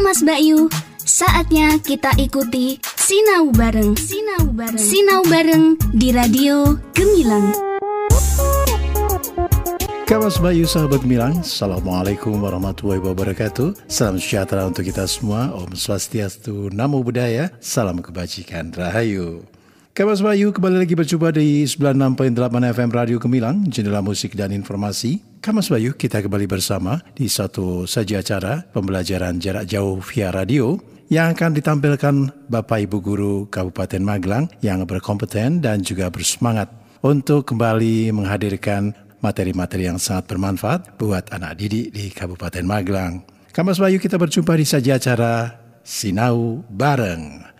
Mas Bayu, saatnya kita ikuti Sinau Bareng. Sinau Bareng. Sinau Bareng di Radio Gemilang. Kawas Bayu sahabat Milang, Assalamualaikum warahmatullahi wabarakatuh Salam sejahtera untuk kita semua Om Swastiastu, Namo Buddhaya Salam kebajikan, Rahayu Kawas Bayu kembali lagi berjumpa di 96.8 FM Radio Gemilang Jendela musik dan informasi Kamas Bayu kita kembali bersama di satu saja acara Pembelajaran jarak jauh via radio yang akan ditampilkan Bapak Ibu Guru Kabupaten Magelang yang berkompeten dan juga bersemangat untuk kembali menghadirkan materi-materi yang sangat bermanfaat buat anak didik di Kabupaten Magelang. Kamas Bayu kita berjumpa di saja acara Sinau Bareng.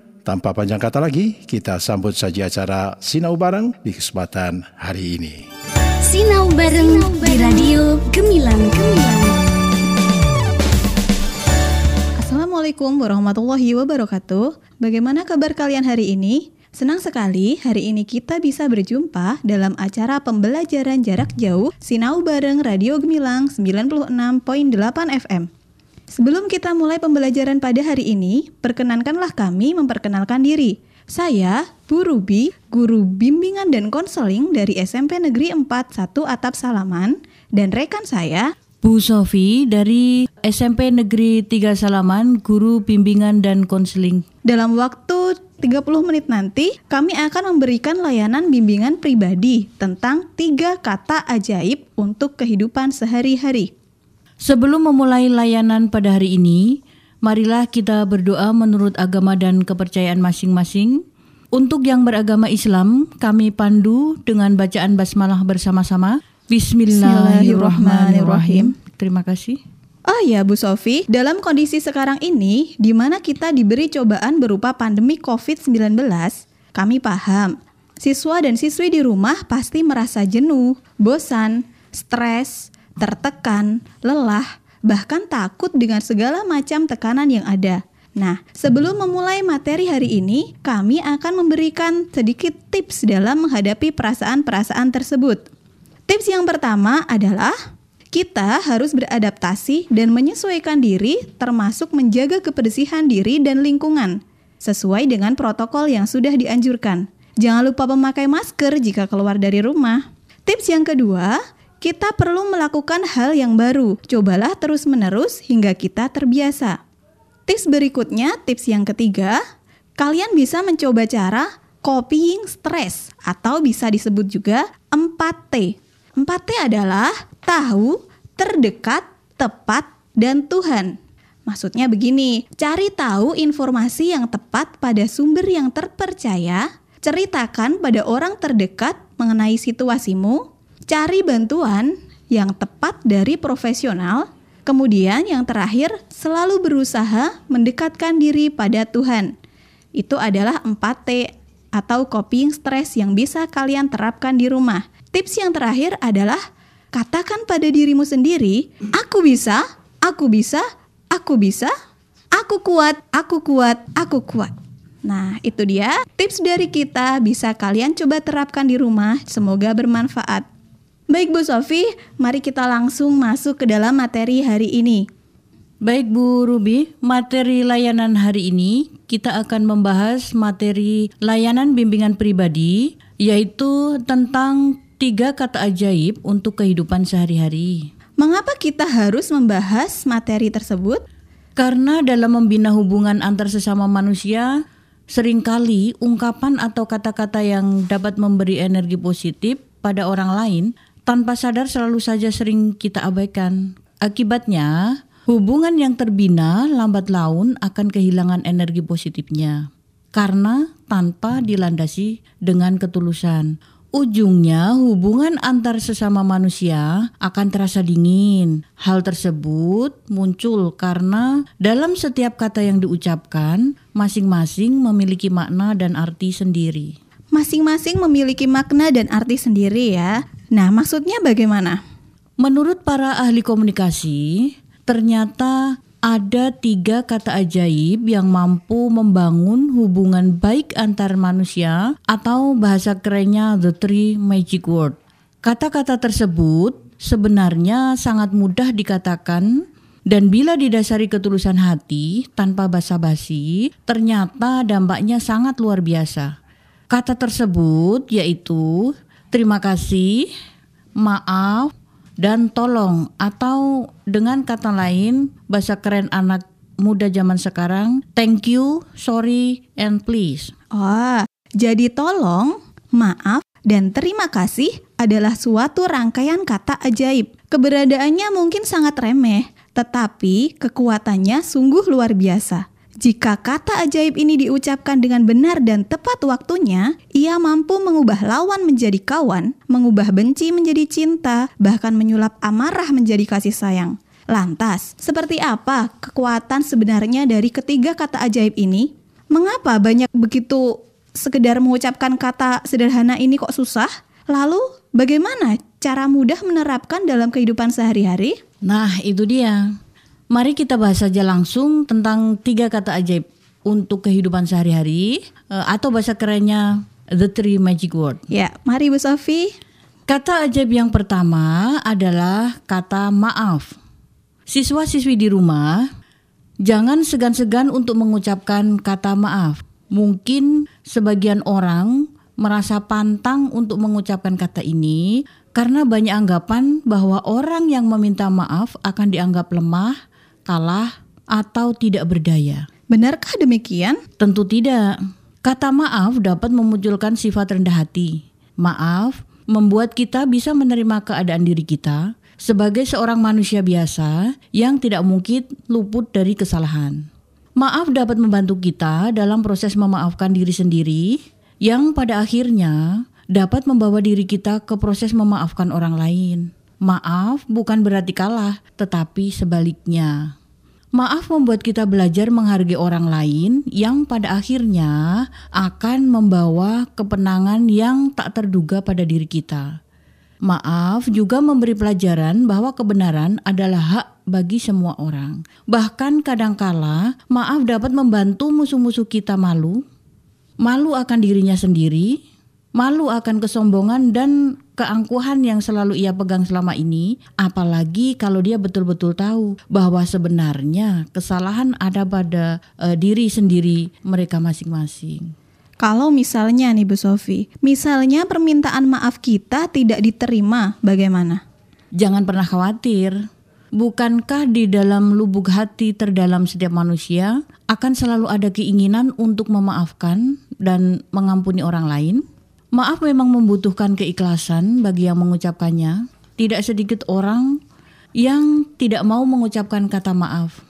tanpa panjang kata lagi, kita sambut saja acara Sinau Bareng di kesempatan hari ini. Sinau Bareng di Radio Gemilang. Gemilang. Assalamualaikum warahmatullahi wabarakatuh. Bagaimana kabar kalian hari ini? Senang sekali hari ini kita bisa berjumpa dalam acara pembelajaran jarak jauh Sinau Bareng Radio Gemilang 96.8 FM. Sebelum kita mulai pembelajaran pada hari ini, perkenankanlah kami memperkenalkan diri. Saya, Bu Ruby, guru bimbingan dan konseling dari SMP Negeri 4 1 Atap Salaman, dan rekan saya, Bu Sofi dari SMP Negeri 3 Salaman, guru bimbingan dan konseling. Dalam waktu 30 menit nanti, kami akan memberikan layanan bimbingan pribadi tentang tiga kata ajaib untuk kehidupan sehari-hari. Sebelum memulai layanan pada hari ini, marilah kita berdoa menurut agama dan kepercayaan masing-masing. Untuk yang beragama Islam, kami pandu dengan bacaan basmalah bersama-sama. Bismillahirrahmanirrahim. Terima kasih. Oh ya Bu Sofi, dalam kondisi sekarang ini di mana kita diberi cobaan berupa pandemi COVID-19, kami paham siswa dan siswi di rumah pasti merasa jenuh, bosan, stres, tertekan, lelah, bahkan takut dengan segala macam tekanan yang ada. Nah, sebelum memulai materi hari ini, kami akan memberikan sedikit tips dalam menghadapi perasaan-perasaan tersebut. Tips yang pertama adalah kita harus beradaptasi dan menyesuaikan diri, termasuk menjaga kebersihan diri dan lingkungan, sesuai dengan protokol yang sudah dianjurkan. Jangan lupa memakai masker jika keluar dari rumah. Tips yang kedua, kita perlu melakukan hal yang baru. Cobalah terus-menerus hingga kita terbiasa. Tips berikutnya, tips yang ketiga, kalian bisa mencoba cara copying stress atau bisa disebut juga 4T. 4T adalah tahu, terdekat, tepat, dan Tuhan. Maksudnya begini, cari tahu informasi yang tepat pada sumber yang terpercaya, ceritakan pada orang terdekat mengenai situasimu, cari bantuan yang tepat dari profesional, kemudian yang terakhir selalu berusaha mendekatkan diri pada Tuhan. Itu adalah 4T atau coping stress yang bisa kalian terapkan di rumah. Tips yang terakhir adalah katakan pada dirimu sendiri, aku bisa, aku bisa, aku bisa, aku kuat, aku kuat, aku kuat. Nah, itu dia tips dari kita bisa kalian coba terapkan di rumah. Semoga bermanfaat. Baik Bu Sofi, mari kita langsung masuk ke dalam materi hari ini. Baik Bu Ruby, materi layanan hari ini kita akan membahas materi layanan bimbingan pribadi yaitu tentang tiga kata ajaib untuk kehidupan sehari-hari. Mengapa kita harus membahas materi tersebut? Karena dalam membina hubungan antar sesama manusia, sering kali ungkapan atau kata-kata yang dapat memberi energi positif pada orang lain tanpa sadar selalu saja sering kita abaikan. Akibatnya, hubungan yang terbina lambat laun akan kehilangan energi positifnya. Karena tanpa dilandasi dengan ketulusan. ujungnya hubungan antar sesama manusia akan terasa dingin. Hal tersebut muncul karena dalam setiap kata yang diucapkan, masing-masing memiliki makna dan arti sendiri. Masing-masing memiliki makna dan arti sendiri ya. Nah, maksudnya bagaimana? Menurut para ahli komunikasi, ternyata ada tiga kata ajaib yang mampu membangun hubungan baik antar manusia atau bahasa kerennya the three magic word. Kata-kata tersebut sebenarnya sangat mudah dikatakan dan bila didasari ketulusan hati tanpa basa-basi, ternyata dampaknya sangat luar biasa. Kata tersebut yaitu terima kasih, maaf, dan tolong atau dengan kata lain bahasa keren anak muda zaman sekarang thank you, sorry and please. Oh, jadi tolong, maaf, dan terima kasih adalah suatu rangkaian kata ajaib. Keberadaannya mungkin sangat remeh, tetapi kekuatannya sungguh luar biasa. Jika kata ajaib ini diucapkan dengan benar dan tepat waktunya, ia mampu mengubah lawan menjadi kawan, mengubah benci menjadi cinta, bahkan menyulap amarah menjadi kasih sayang. Lantas, seperti apa kekuatan sebenarnya dari ketiga kata ajaib ini? Mengapa banyak begitu sekedar mengucapkan kata sederhana ini kok susah? Lalu, bagaimana cara mudah menerapkan dalam kehidupan sehari-hari? Nah, itu dia. Mari kita bahas saja langsung tentang tiga kata ajaib untuk kehidupan sehari-hari uh, atau bahasa kerennya the three magic word. Ya, mari Bu Sofi. Kata ajaib yang pertama adalah kata maaf. Siswa-siswi di rumah, jangan segan-segan untuk mengucapkan kata maaf. Mungkin sebagian orang merasa pantang untuk mengucapkan kata ini karena banyak anggapan bahwa orang yang meminta maaf akan dianggap lemah kalah, atau tidak berdaya. Benarkah demikian? Tentu tidak. Kata maaf dapat memunculkan sifat rendah hati. Maaf membuat kita bisa menerima keadaan diri kita sebagai seorang manusia biasa yang tidak mungkin luput dari kesalahan. Maaf dapat membantu kita dalam proses memaafkan diri sendiri yang pada akhirnya dapat membawa diri kita ke proses memaafkan orang lain. Maaf bukan berarti kalah, tetapi sebaliknya. Maaf membuat kita belajar menghargai orang lain yang pada akhirnya akan membawa kepenangan yang tak terduga pada diri kita. Maaf juga memberi pelajaran bahwa kebenaran adalah hak bagi semua orang. Bahkan kadangkala maaf dapat membantu musuh-musuh kita malu, malu akan dirinya sendiri, malu akan kesombongan dan keangkuhan yang selalu ia pegang selama ini, apalagi kalau dia betul-betul tahu bahwa sebenarnya kesalahan ada pada uh, diri sendiri mereka masing-masing. Kalau misalnya nih Bu Sofi, misalnya permintaan maaf kita tidak diterima, bagaimana? Jangan pernah khawatir. Bukankah di dalam lubuk hati terdalam setiap manusia akan selalu ada keinginan untuk memaafkan dan mengampuni orang lain? Maaf memang membutuhkan keikhlasan bagi yang mengucapkannya. Tidak sedikit orang yang tidak mau mengucapkan kata maaf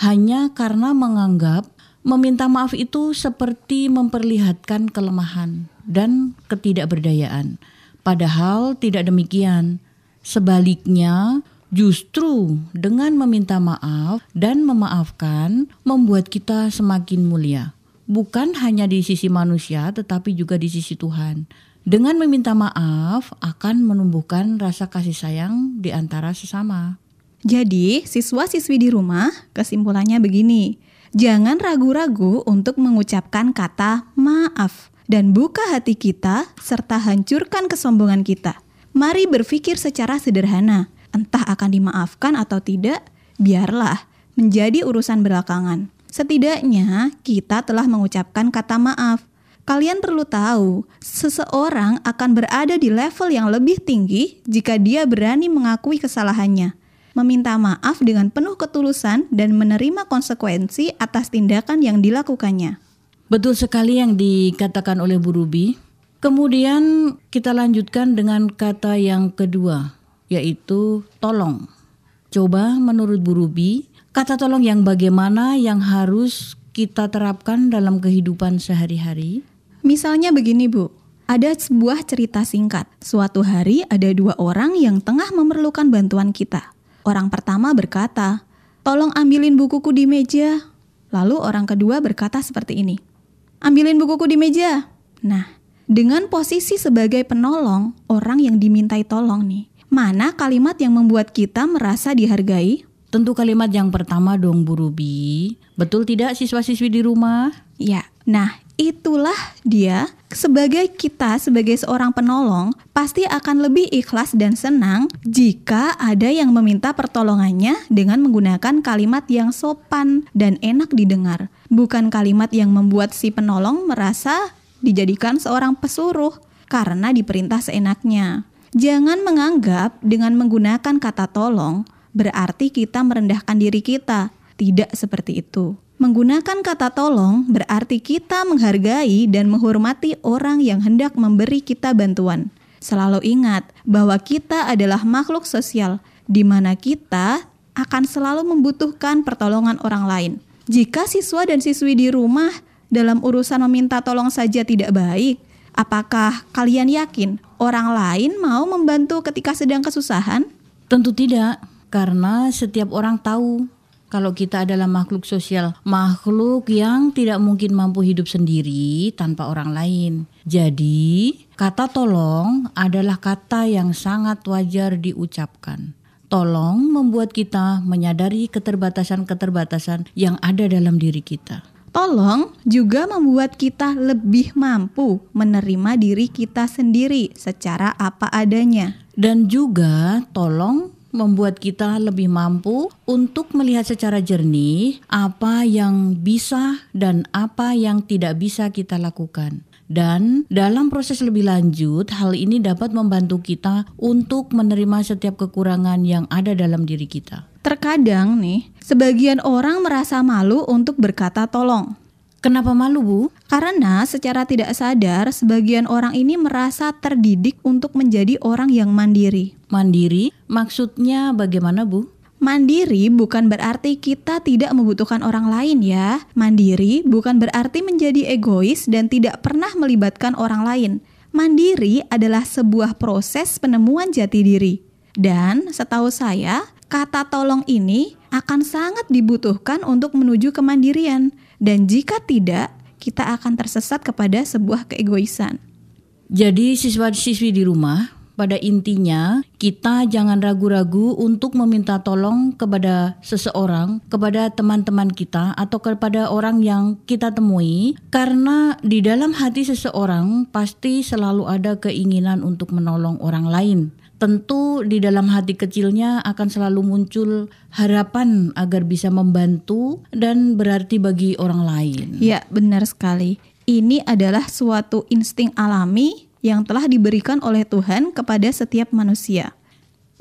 hanya karena menganggap meminta maaf itu seperti memperlihatkan kelemahan dan ketidakberdayaan. Padahal tidak demikian. Sebaliknya, justru dengan meminta maaf dan memaafkan membuat kita semakin mulia bukan hanya di sisi manusia tetapi juga di sisi Tuhan. Dengan meminta maaf akan menumbuhkan rasa kasih sayang di antara sesama. Jadi, siswa-siswi di rumah kesimpulannya begini. Jangan ragu-ragu untuk mengucapkan kata maaf dan buka hati kita serta hancurkan kesombongan kita. Mari berpikir secara sederhana. Entah akan dimaafkan atau tidak, biarlah menjadi urusan belakangan. Setidaknya kita telah mengucapkan kata maaf. Kalian perlu tahu, seseorang akan berada di level yang lebih tinggi jika dia berani mengakui kesalahannya, meminta maaf dengan penuh ketulusan, dan menerima konsekuensi atas tindakan yang dilakukannya. Betul sekali yang dikatakan oleh Bu Ruby. Kemudian kita lanjutkan dengan kata yang kedua, yaitu tolong. Coba menurut Bu Ruby, Kata tolong yang bagaimana yang harus kita terapkan dalam kehidupan sehari-hari? Misalnya begini Bu, Ada sebuah cerita singkat. Suatu hari ada dua orang yang tengah memerlukan bantuan kita. Orang pertama berkata, "Tolong ambilin bukuku di meja." Lalu orang kedua berkata seperti ini, "Ambilin bukuku di meja." Nah, dengan posisi sebagai penolong, orang yang dimintai tolong nih, mana kalimat yang membuat kita merasa dihargai? Tentu kalimat yang pertama dong Bu Ruby. Betul tidak siswa-siswi di rumah? Ya, nah itulah dia sebagai kita sebagai seorang penolong pasti akan lebih ikhlas dan senang jika ada yang meminta pertolongannya dengan menggunakan kalimat yang sopan dan enak didengar bukan kalimat yang membuat si penolong merasa dijadikan seorang pesuruh karena diperintah seenaknya jangan menganggap dengan menggunakan kata tolong berarti kita merendahkan diri kita tidak seperti itu Menggunakan kata tolong berarti kita menghargai dan menghormati orang yang hendak memberi kita bantuan. Selalu ingat bahwa kita adalah makhluk sosial, di mana kita akan selalu membutuhkan pertolongan orang lain. Jika siswa dan siswi di rumah dalam urusan meminta tolong saja tidak baik, apakah kalian yakin orang lain mau membantu ketika sedang kesusahan? Tentu tidak, karena setiap orang tahu kalau kita adalah makhluk sosial, makhluk yang tidak mungkin mampu hidup sendiri tanpa orang lain. Jadi, kata tolong adalah kata yang sangat wajar diucapkan. Tolong membuat kita menyadari keterbatasan-keterbatasan yang ada dalam diri kita. Tolong juga membuat kita lebih mampu menerima diri kita sendiri secara apa adanya. Dan juga tolong membuat kita lebih mampu untuk melihat secara jernih apa yang bisa dan apa yang tidak bisa kita lakukan. Dan dalam proses lebih lanjut, hal ini dapat membantu kita untuk menerima setiap kekurangan yang ada dalam diri kita. Terkadang nih, sebagian orang merasa malu untuk berkata tolong. Kenapa malu, Bu? Karena secara tidak sadar, sebagian orang ini merasa terdidik untuk menjadi orang yang mandiri. Mandiri maksudnya bagaimana, Bu? Mandiri bukan berarti kita tidak membutuhkan orang lain ya. Mandiri bukan berarti menjadi egois dan tidak pernah melibatkan orang lain. Mandiri adalah sebuah proses penemuan jati diri. Dan setahu saya, kata tolong ini akan sangat dibutuhkan untuk menuju kemandirian. Dan jika tidak, kita akan tersesat kepada sebuah keegoisan. Jadi siswa-siswi di rumah, pada intinya kita jangan ragu-ragu untuk meminta tolong kepada seseorang, kepada teman-teman kita atau kepada orang yang kita temui karena di dalam hati seseorang pasti selalu ada keinginan untuk menolong orang lain tentu di dalam hati kecilnya akan selalu muncul harapan agar bisa membantu dan berarti bagi orang lain. Ya, benar sekali. Ini adalah suatu insting alami yang telah diberikan oleh Tuhan kepada setiap manusia.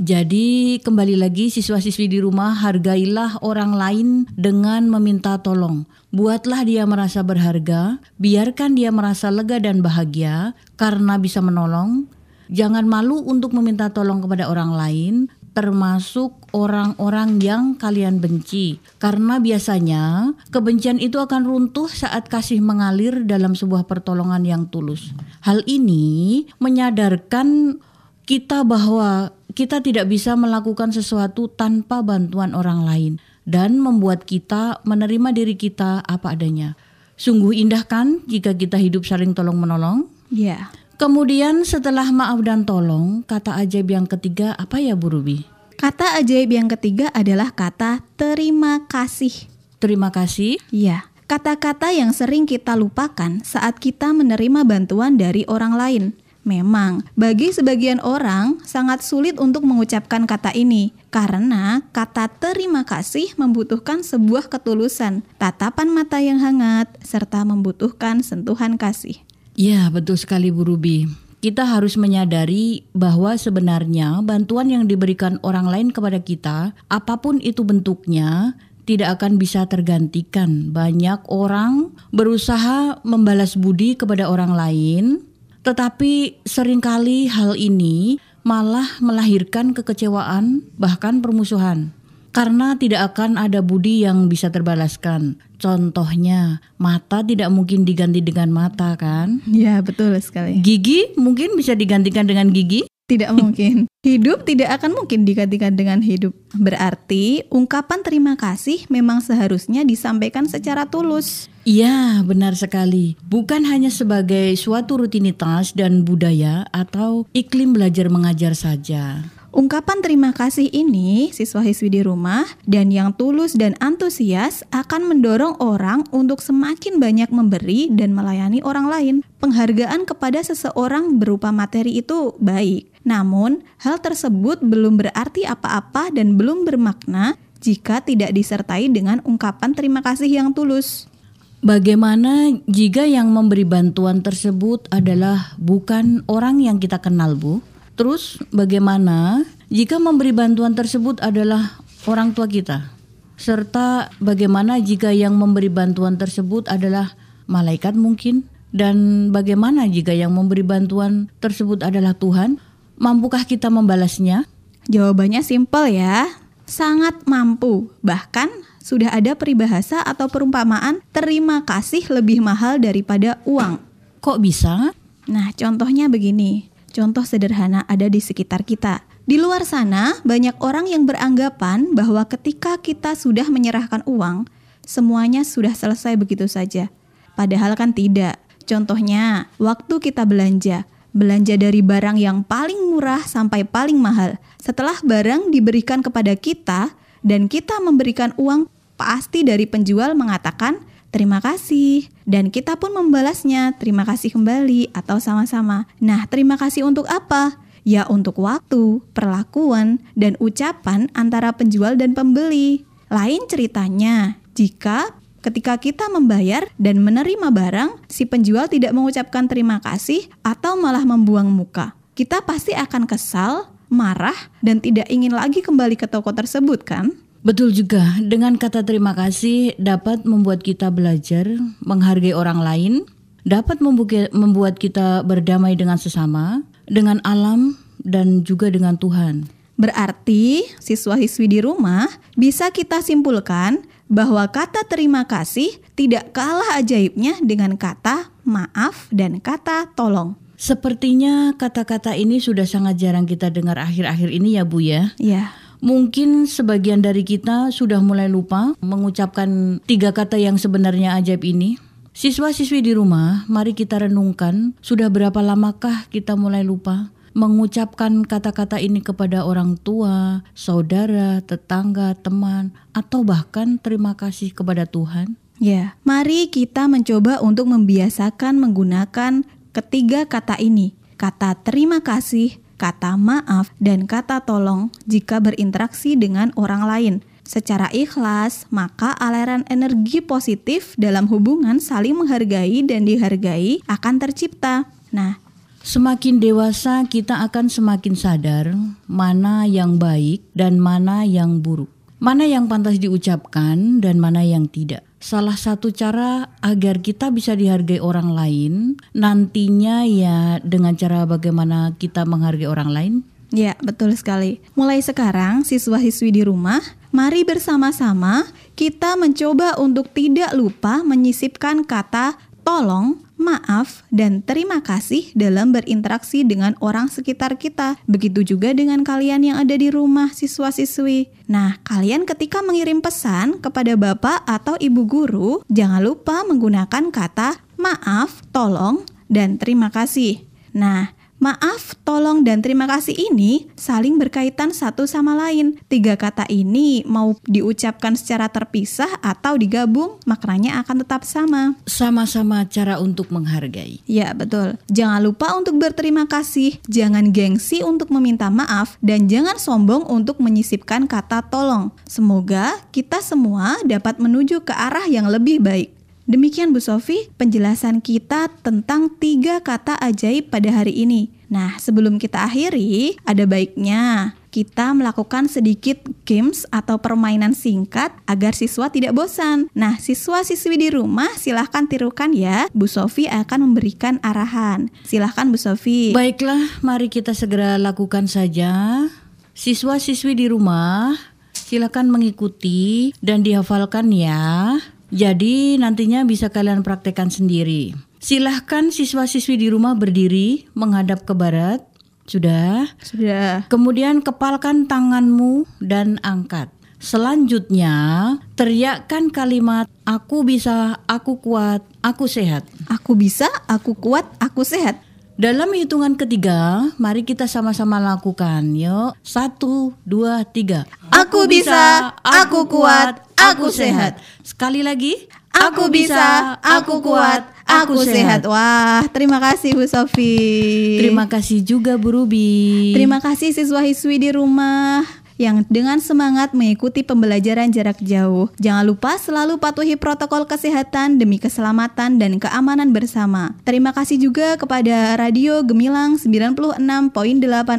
Jadi kembali lagi siswa-siswi di rumah hargailah orang lain dengan meminta tolong. Buatlah dia merasa berharga, biarkan dia merasa lega dan bahagia karena bisa menolong Jangan malu untuk meminta tolong kepada orang lain, termasuk orang-orang yang kalian benci. Karena biasanya kebencian itu akan runtuh saat kasih mengalir dalam sebuah pertolongan yang tulus. Hal ini menyadarkan kita bahwa kita tidak bisa melakukan sesuatu tanpa bantuan orang lain dan membuat kita menerima diri kita apa adanya. Sungguh indah kan jika kita hidup saling tolong menolong? Ya. Yeah. Kemudian setelah maaf dan tolong, kata ajaib yang ketiga apa ya Bu Ruby? Kata ajaib yang ketiga adalah kata terima kasih. Terima kasih? Iya. Kata-kata yang sering kita lupakan saat kita menerima bantuan dari orang lain. Memang, bagi sebagian orang sangat sulit untuk mengucapkan kata ini karena kata terima kasih membutuhkan sebuah ketulusan, tatapan mata yang hangat, serta membutuhkan sentuhan kasih. Ya, betul sekali Bu Ruby. Kita harus menyadari bahwa sebenarnya bantuan yang diberikan orang lain kepada kita, apa pun itu bentuknya, tidak akan bisa tergantikan. Banyak orang berusaha membalas budi kepada orang lain, tetapi sering kali hal ini malah melahirkan kekecewaan, bahkan permusuhan. Karena tidak akan ada budi yang bisa terbalaskan. Contohnya, mata tidak mungkin diganti dengan mata kan? Ya, betul sekali. Gigi mungkin bisa digantikan dengan gigi? Tidak mungkin. Hidup tidak akan mungkin digantikan dengan hidup. Berarti ungkapan terima kasih memang seharusnya disampaikan secara tulus. Iya, benar sekali. Bukan hanya sebagai suatu rutinitas dan budaya atau iklim belajar mengajar saja. Ungkapan terima kasih ini, siswa-siswi di rumah dan yang tulus dan antusias akan mendorong orang untuk semakin banyak memberi dan melayani orang lain. Penghargaan kepada seseorang berupa materi itu baik, namun hal tersebut belum berarti apa-apa dan belum bermakna jika tidak disertai dengan ungkapan terima kasih yang tulus. Bagaimana jika yang memberi bantuan tersebut adalah bukan orang yang kita kenal, Bu? Terus bagaimana jika memberi bantuan tersebut adalah orang tua kita? Serta bagaimana jika yang memberi bantuan tersebut adalah malaikat mungkin? Dan bagaimana jika yang memberi bantuan tersebut adalah Tuhan? Mampukah kita membalasnya? Jawabannya simpel ya, sangat mampu. Bahkan sudah ada peribahasa atau perumpamaan terima kasih lebih mahal daripada uang. Kok bisa? Nah, contohnya begini. Contoh sederhana ada di sekitar kita. Di luar sana, banyak orang yang beranggapan bahwa ketika kita sudah menyerahkan uang, semuanya sudah selesai begitu saja. Padahal kan tidak. Contohnya, waktu kita belanja, belanja dari barang yang paling murah sampai paling mahal. Setelah barang diberikan kepada kita dan kita memberikan uang, pasti dari penjual mengatakan, terima kasih. Dan kita pun membalasnya, terima kasih kembali atau sama-sama. Nah, terima kasih untuk apa? Ya untuk waktu, perlakuan, dan ucapan antara penjual dan pembeli. Lain ceritanya, jika ketika kita membayar dan menerima barang, si penjual tidak mengucapkan terima kasih atau malah membuang muka. Kita pasti akan kesal, marah, dan tidak ingin lagi kembali ke toko tersebut kan? Betul juga, dengan kata terima kasih dapat membuat kita belajar menghargai orang lain, dapat membuat kita berdamai dengan sesama, dengan alam, dan juga dengan Tuhan. Berarti, siswa-siswi di rumah bisa kita simpulkan bahwa kata terima kasih tidak kalah ajaibnya dengan kata maaf dan kata tolong. Sepertinya kata-kata ini sudah sangat jarang kita dengar akhir-akhir ini ya Bu ya. Iya. Mungkin sebagian dari kita sudah mulai lupa mengucapkan tiga kata yang sebenarnya ajaib ini. Siswa-siswi di rumah, mari kita renungkan sudah berapa lamakah kita mulai lupa mengucapkan kata-kata ini kepada orang tua, saudara, tetangga, teman, atau bahkan terima kasih kepada Tuhan? Ya, mari kita mencoba untuk membiasakan menggunakan ketiga kata ini. Kata terima kasih, kata maaf, dan kata tolong jika berinteraksi dengan orang lain. Secara ikhlas, maka aliran energi positif dalam hubungan saling menghargai dan dihargai akan tercipta. Nah, Semakin dewasa, kita akan semakin sadar mana yang baik dan mana yang buruk, mana yang pantas diucapkan dan mana yang tidak. Salah satu cara agar kita bisa dihargai orang lain nantinya ya dengan cara bagaimana kita menghargai orang lain. Ya, betul sekali. Mulai sekarang, siswa-siswi di rumah, mari bersama-sama kita mencoba untuk tidak lupa menyisipkan kata tolong, maaf, dan terima kasih dalam berinteraksi dengan orang sekitar kita. Begitu juga dengan kalian yang ada di rumah siswa-siswi. Nah, kalian ketika mengirim pesan kepada bapak atau ibu guru, jangan lupa menggunakan kata maaf, tolong, dan terima kasih. Nah, Maaf, tolong, dan terima kasih ini saling berkaitan satu sama lain. Tiga kata ini mau diucapkan secara terpisah atau digabung, maknanya akan tetap sama. Sama-sama cara untuk menghargai. Ya, betul. Jangan lupa untuk berterima kasih, jangan gengsi untuk meminta maaf, dan jangan sombong untuk menyisipkan kata tolong. Semoga kita semua dapat menuju ke arah yang lebih baik. Demikian Bu Sofi penjelasan kita tentang tiga kata ajaib pada hari ini. Nah, sebelum kita akhiri, ada baiknya kita melakukan sedikit games atau permainan singkat agar siswa tidak bosan. Nah, siswa-siswi di rumah silahkan tirukan ya. Bu Sofi akan memberikan arahan. Silahkan Bu Sofi. Baiklah, mari kita segera lakukan saja. Siswa-siswi di rumah, Silakan mengikuti dan dihafalkan ya. Jadi nantinya bisa kalian praktekkan sendiri. Silahkan siswa-siswi di rumah berdiri menghadap ke barat. Sudah. Sudah. Kemudian kepalkan tanganmu dan angkat. Selanjutnya, teriakkan kalimat aku bisa, aku kuat, aku sehat. Aku bisa, aku kuat, aku sehat. Dalam hitungan ketiga, mari kita sama-sama lakukan. Yuk, satu, dua, tiga. Aku bisa, aku kuat, aku sehat. Sekali lagi. Aku bisa, aku kuat, aku sehat. Wah, terima kasih Bu Sofi. Terima kasih juga Bu Ruby. Terima kasih siswa-siswi di rumah yang dengan semangat mengikuti pembelajaran jarak jauh. Jangan lupa selalu patuhi protokol kesehatan demi keselamatan dan keamanan bersama. Terima kasih juga kepada Radio Gemilang 96.8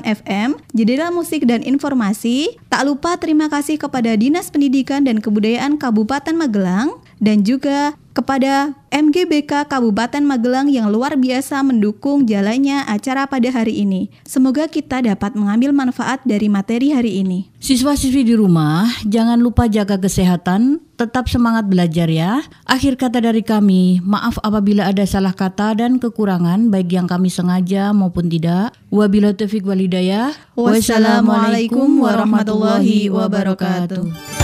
FM, jendela musik dan informasi. Tak lupa terima kasih kepada Dinas Pendidikan dan Kebudayaan Kabupaten Magelang dan juga kepada MGBK Kabupaten Magelang yang luar biasa mendukung jalannya acara pada hari ini. Semoga kita dapat mengambil manfaat dari materi hari ini. Siswa-siswi di rumah, jangan lupa jaga kesehatan, tetap semangat belajar ya. Akhir kata dari kami, maaf apabila ada salah kata dan kekurangan baik yang kami sengaja maupun tidak. Wabillahi taufiq walhidayah. Wassalamualaikum warahmatullahi wabarakatuh.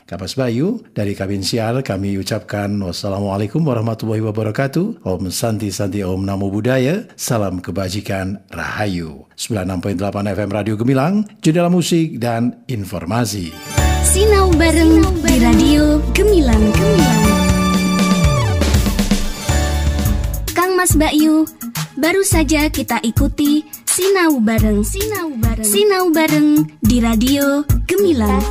Kapas Bayu dari Kabin Sial kami ucapkan wassalamualaikum warahmatullahi wabarakatuh. Om Santi Santi Om Namo Buddhaya. Salam kebajikan Rahayu. 96.8 FM Radio Gemilang, jendela musik dan informasi. Sinau bareng di Radio Gemilang Gemilang. Kang Mas Bayu, baru saja kita ikuti Sinau bareng Sinau bareng Sinau bareng di Radio Gemilang.